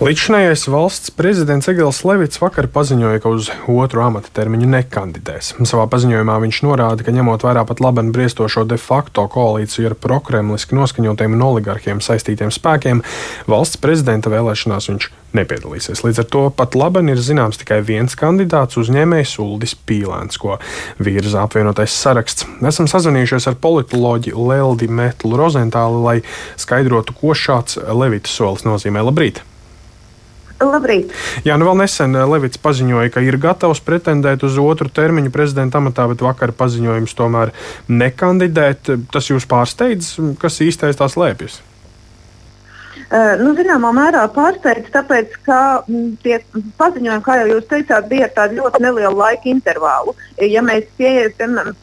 Līdzšinējais valsts prezidents Egils Levits vakar paziņoja, ka uz otru amata termiņu nekandidēs. Savā paziņojumā viņš norāda, ka ņemot vērā pat labi briestošo de facto koalīciju ar prokremliski noskaņotiem un oligarkiem saistītiem spēkiem, valsts prezidenta vēlēšanās viņš nepiedalīsies. Līdz ar to pat labi ir zināms tikai viens kandidāts uzņēmējs Uldis Pīlēns, ko virza apvienotais saraksts. Esam sazvanījušies ar politoloģi Leldi Metlu Rozentāli, lai skaidrotu, ko šāds Levita solis nozīmē. Labrīt! Labrīt! Jā, nu vēl nesen eh, Levits paziņoja, ka ir gatavs pretendēt uz otru termiņu prezidenta amatā, bet vakar paziņojums tomēr nekandidēt. Tas jūs pārsteidz, kas īstais tās lēpjas? Uh, nu, zināmā mērā pārsteidz, tāpēc, ka mm, tie paziņojumi, kā jau jūs teicāt, bija ar tādu ļoti nelielu laika intervālu. Ja mēs pie,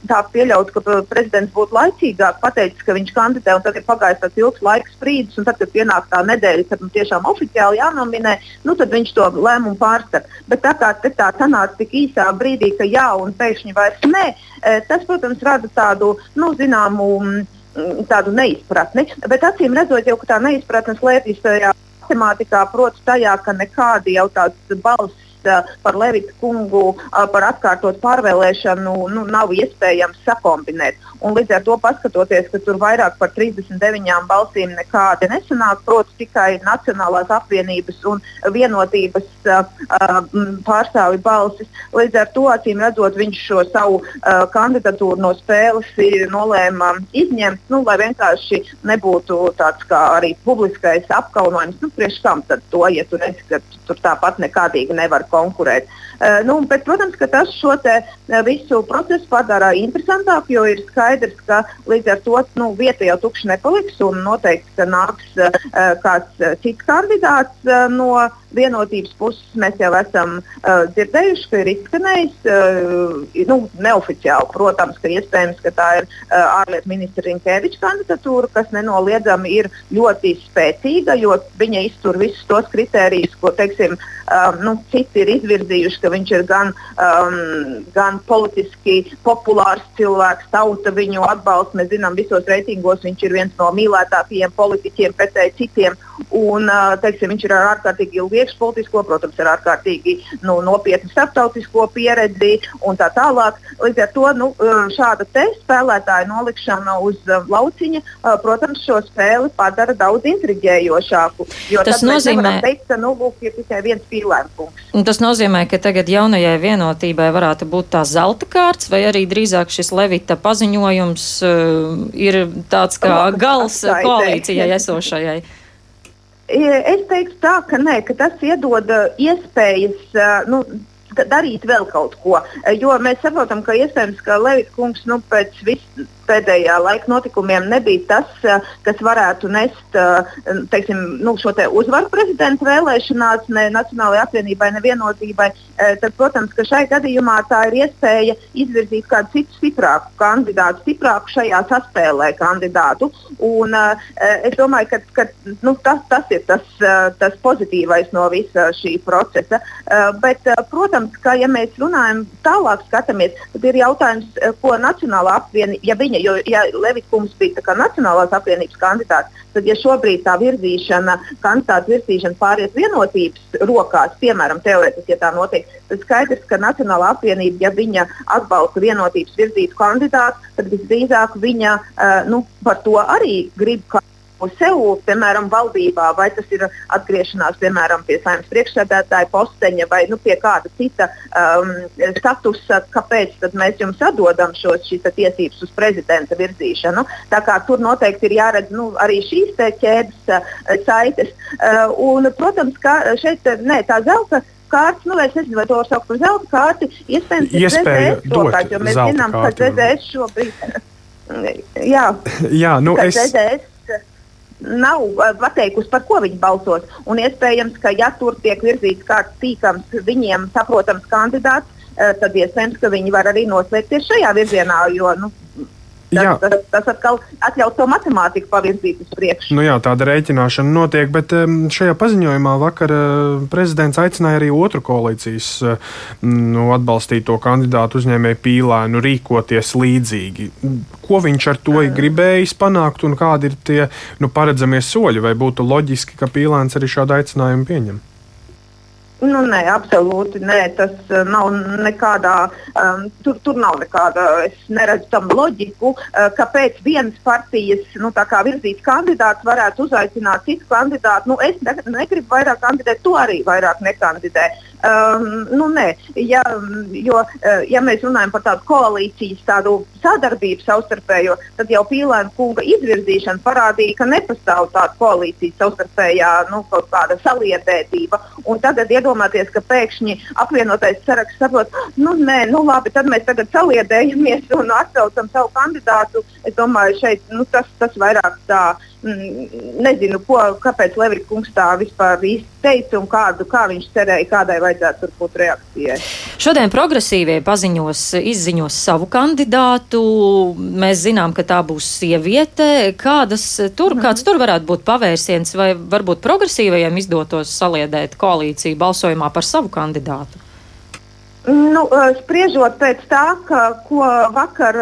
tā pieļautu, ka prezidents būtu laicīgāk pateicis, ka viņš kandidē, un tad ir pagājis tāds ilgs laika sprīdis, un tad, kad pienāk tā nedēļa, kad nu, tiešām oficiāli jānominē, nu, tad viņš to lēmumu pārskat. Bet tā kā tā sanāca tik īsā brīdī, ka jā, un pēkšņi vairs nē, tas, protams, rada tādu nu, zināmu Mm, tādu neizpratni. Bet acīm redzot, jau tā neizpratne slēpjas tajā matemātikā, proti, tajā, ka nekādi jau tāds balss par Levita kungu par atkārtot pārvēlēšanu nu, nav iespējams sakombinēt. Un līdz ar to paskatoties, ka tur vairāk par 39 balsīm nekādi nesanāk, proti tikai Nacionālās apvienības un vienotības pārstāvi balsis. Līdz ar to acīm redzot, viņš šo savu kandidatūru no spēles nolēma izņemt, nu, lai vienkārši nebūtu tāds kā arī publiskais apkaunojums. Nu, priekš kam tad to, ja tu redzi, ka tur tāpat nekādīgi nevar konkurēt. Uh, nu, bet, protams, ka tas šo te, uh, visu procesu padara interesantāku, jo ir skaidrs, ka līdz ar to nu, vieta jau tukša nepaliks un noteikti nāks uh, kāds cits kandidāts no vienotības puses. Mēs jau esam uh, dzirdējuši, ka ir izskanējis uh, nu, neoficiāli, protams, ka iespējams, ka tā ir uh, ārlietu ministra Rinkeviča kandidatūra, kas nenoliedzami ir ļoti spēcīga, jo viņa iztur visus tos kritērijus, ko teiksim, um, nu, citi ir izvirzījuši, ka viņš ir gan, um, gan politiski populārs cilvēks, tauta viņu atbalsta. Mēs zinām, visos reitingos viņš ir viens no mīlētākajiem politiķiem pretēji citiem. Un, teiksim, viņš ir ar ārkārtīgi ilgu iekšpolitisko, protams, ar ārkārtīgi nu, nopietnu starptautisko pieredzi un tā tālāk. Līdz ar to nu, šāda spēlētāja nolikšana uz lauciņa, protams, šo spēli padara daudz intriģējošāku. Tas nozīmē, teikt, ka nu, lūk, ir tikai viens pīlēns. Tas nozīmē, ka tagad jaunajai vienotībai varētu būt tā zelta kārts, vai arī drīzāk šis Levita paziņojums uh, ir tāds kā gals koalīcijai esošajai. Es teiktu tā, ka, nē, ka tas iedod iespējas nu, darīt vēl kaut ko. Jo mēs saprotam, ka iespējams, ka Levits kungs nu, pēc visu pēdējā laika notikumiem nebija tas, eh, kas varētu nest eh, teiksim, nu, šo te uzvaru prezidenta vēlēšanās, ne Nacionālajai apvienībai, ne vienotībai, eh, tad, protams, ka šai gadījumā tā ir iespēja izvirzīt kādu citu stiprāku kandidātu, stiprāku šajā saspēlē kandidātu. Un, es domāju, ka, ka nu, tas, tas ir tas, tas pozitīvais no visa šī procesa. Bet, protams, ka ja mēs runājam tālāk, skatāmies, tad ir jautājums, ko Nacionālā apvienība, ja viņa viņa, jo ja Levikums bija Nacionālās apvienības kandidāts, tad ja šobrīd tā virzīšana, kandidātu virzīšana pāries vienotības rokās, piemēram, teorētiski, ja tā notiek, tad skaidrs, ka Nacionālā apvienība, ja viņa atbalsta vienotības virzītu kandidātu, tad visdrīzāk viņa uh, nu, par to arī grib uz sev, piemēram, valdībā, vai tas ir atgriešanās piemēram, pie saimnes priekšsēdētāja posteņa vai nu, pie kāda cita um, statusa, kāpēc mēs jums atdodam šos tiesības uz prezidenta virzīšanu. Tur noteikti ir jāredz nu, arī šīs ķēdes uh, saites. Uh, un, protams, ka šeit ne, tā zelta kārtas, nu, es nezinu, vai to var saukt par zelta kārti. Iespējams, ir ZDS, jo mēs zinām, ka ZDS šobrīd. Jā, jā nu es. ZDS nav pateikusi, par ko viņi balsos. Un iespējams, ka ja tur tiek virzīts kāds tīkams, viņiem saprotams kandidāts, tad iespējams, ka viņi var arī noslēgties šajā virzienā. Jo, nu, Tas, tas, tas atkal atļaus to matemātiku pavirzīt uz priekšu. Nu jā, tāda rēķināšana notiek, bet šajā paziņojumā vakar prezidents aicināja arī otru koalīcijas nu, atbalstīto kandidātu uzņēmēju pīlēnu rīkoties līdzīgi. Ko viņš ar to ir gribējis panākt un kādi ir tie nu, paredzamie soļi? Vai būtu loģiski, ka pīlēns arī šādu aicinājumu pieņem? Nu, nē, absolūti nē. Tas uh, nav nekādā, um, tur, tur nav nekāda, es neredzu tam loģiku, uh, kāpēc vienas partijas nu, kā virzīts kandidāts varētu uzaicināt citu kandidātu. Nu, es ne, negribu vairāk kandidēt, tu arī vairāk nekandidē. Um, nu, nē, ja, jo, uh, ja mēs runājam par tādu koalīcijas tādu sadarbību savstarpējo, tad jau Pīlēna kunga izvirzīšana parādīja, ka nepastāv tāda koalīcijas savstarpējā nu, kaut kāda saliedētība. Un tagad iedomāties, ka pēkšņi apvienotais saraksts saprot, nu, nē, nu, labi, tad mēs tagad saliedējamies un atcaucam savu kandidātu. Es domāju, šeit nu, tas, tas vairāk tā Mm, nezinu, ko, kāpēc Levits kungs tā vispār teica un kādu, kā viņš cerēja, kādai vajadzētu būt reakcijai. Šodien progresīvie paziņos, izziņos savu kandidātu. Mēs zinām, ka tā būs sieviete. Kādas tur, mm -hmm. Kāds tur varētu būt pavērsiens, vai varbūt progresīvajiem izdotos saliedēt koalīciju balsojumā par savu kandidātu? Nu, spriežot pēc tā, ka, ko vakar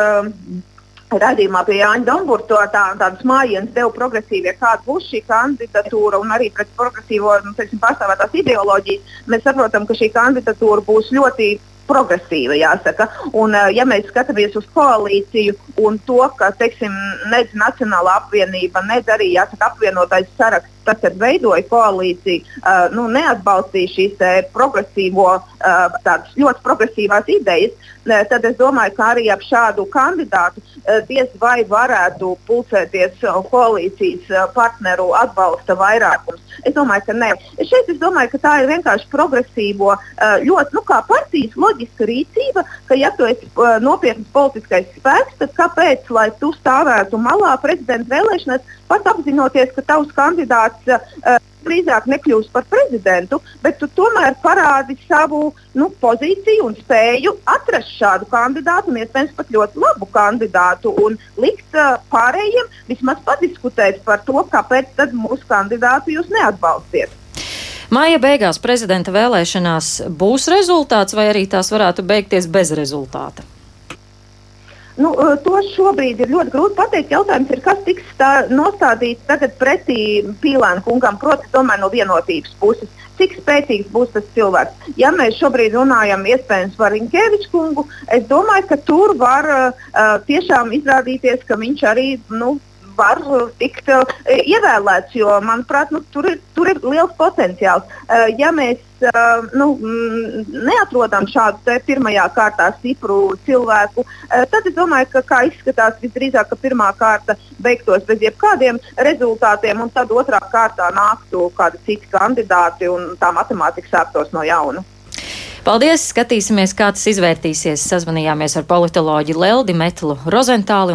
Radījumā pie Jāņa Domburto tā, tādas mājienas deva progresīvie, kāda būs šī kandidatūra un arī pret progresīvo nu, teiksim, pārstāvētās ideoloģijas. Mēs saprotam, ka šī kandidatūra būs ļoti progresīva, jāsaka. Un, ja mēs skatāmies uz koalīciju un to, ka teiksim, nedz Nacionāla apvienība, nedz arī jāsaka, apvienotais saraksts tad, kad veidoja koalīciju, uh, nu, neatbalstīja šīs progresīvo, uh, ļoti progresīvās idejas, uh, tad es domāju, ka arī ap šādu kandidātu uh, diez vai varētu pulcēties uh, koalīcijas uh, partneru atbalsta vairākums. Es domāju, ka nē. Šeit es domāju, ka tā ir vienkārši progresīvo, uh, ļoti, nu, kā partijas loģiska rīcība, ka, ja tu esi uh, nopietns politiskais spēks, tad kāpēc, lai tu stāvētu malā prezidenta vēlēšanās, pat apzinoties, ka tavs kandidāts uh, drīzāk nekļūs par prezidentu, bet tu tomēr parādi savu nu, pozīciju un spēju atrast šādu kandidātu, un iespējams pat ļoti labu kandidātu, un likt uh, pārējiem vismaz padiskutēt par to, kāpēc mūsu kandidātu jūs neatbalstiet. Māja beigās prezidenta vēlēšanās būs rezultāts, vai arī tās varētu beigties bez rezultāta? Nu, eh, to šobrīd ir ļoti grūti pateikt. Jautājums ir, kas tiks tā, nostādīts tagad pretī Pīlēna kungam, proti, tomēr no vienotības puses. Cik spēcīgs būs tas cilvēks? Ja mēs šobrīd runājam iespējams par Inkeviču kungu, es domāju, ka tur var uh, tiešām izrādīties, ka viņš arī nu, var tikt uh, ievēlēts, jo, manuprāt, nu, tur, ir, tur ir liels potenciāls. Uh, ja mēs uh, nu, mm, neatrodam šādu pirmajā kārtā stipru cilvēku, uh, tad es domāju, ka kā izskatās visdrīzāk, ka pirmā kārta beigtos bez jebkādiem rezultātiem, un tad otrā kārtā nāktu kādi citi kandidāti, un tā matemātika sāktos no jauna. Paldies! Skatīsimies, kā tas izvērtīsies. Sazvanījāmies ar politoloģiju Leldi Metlu Rozentāli.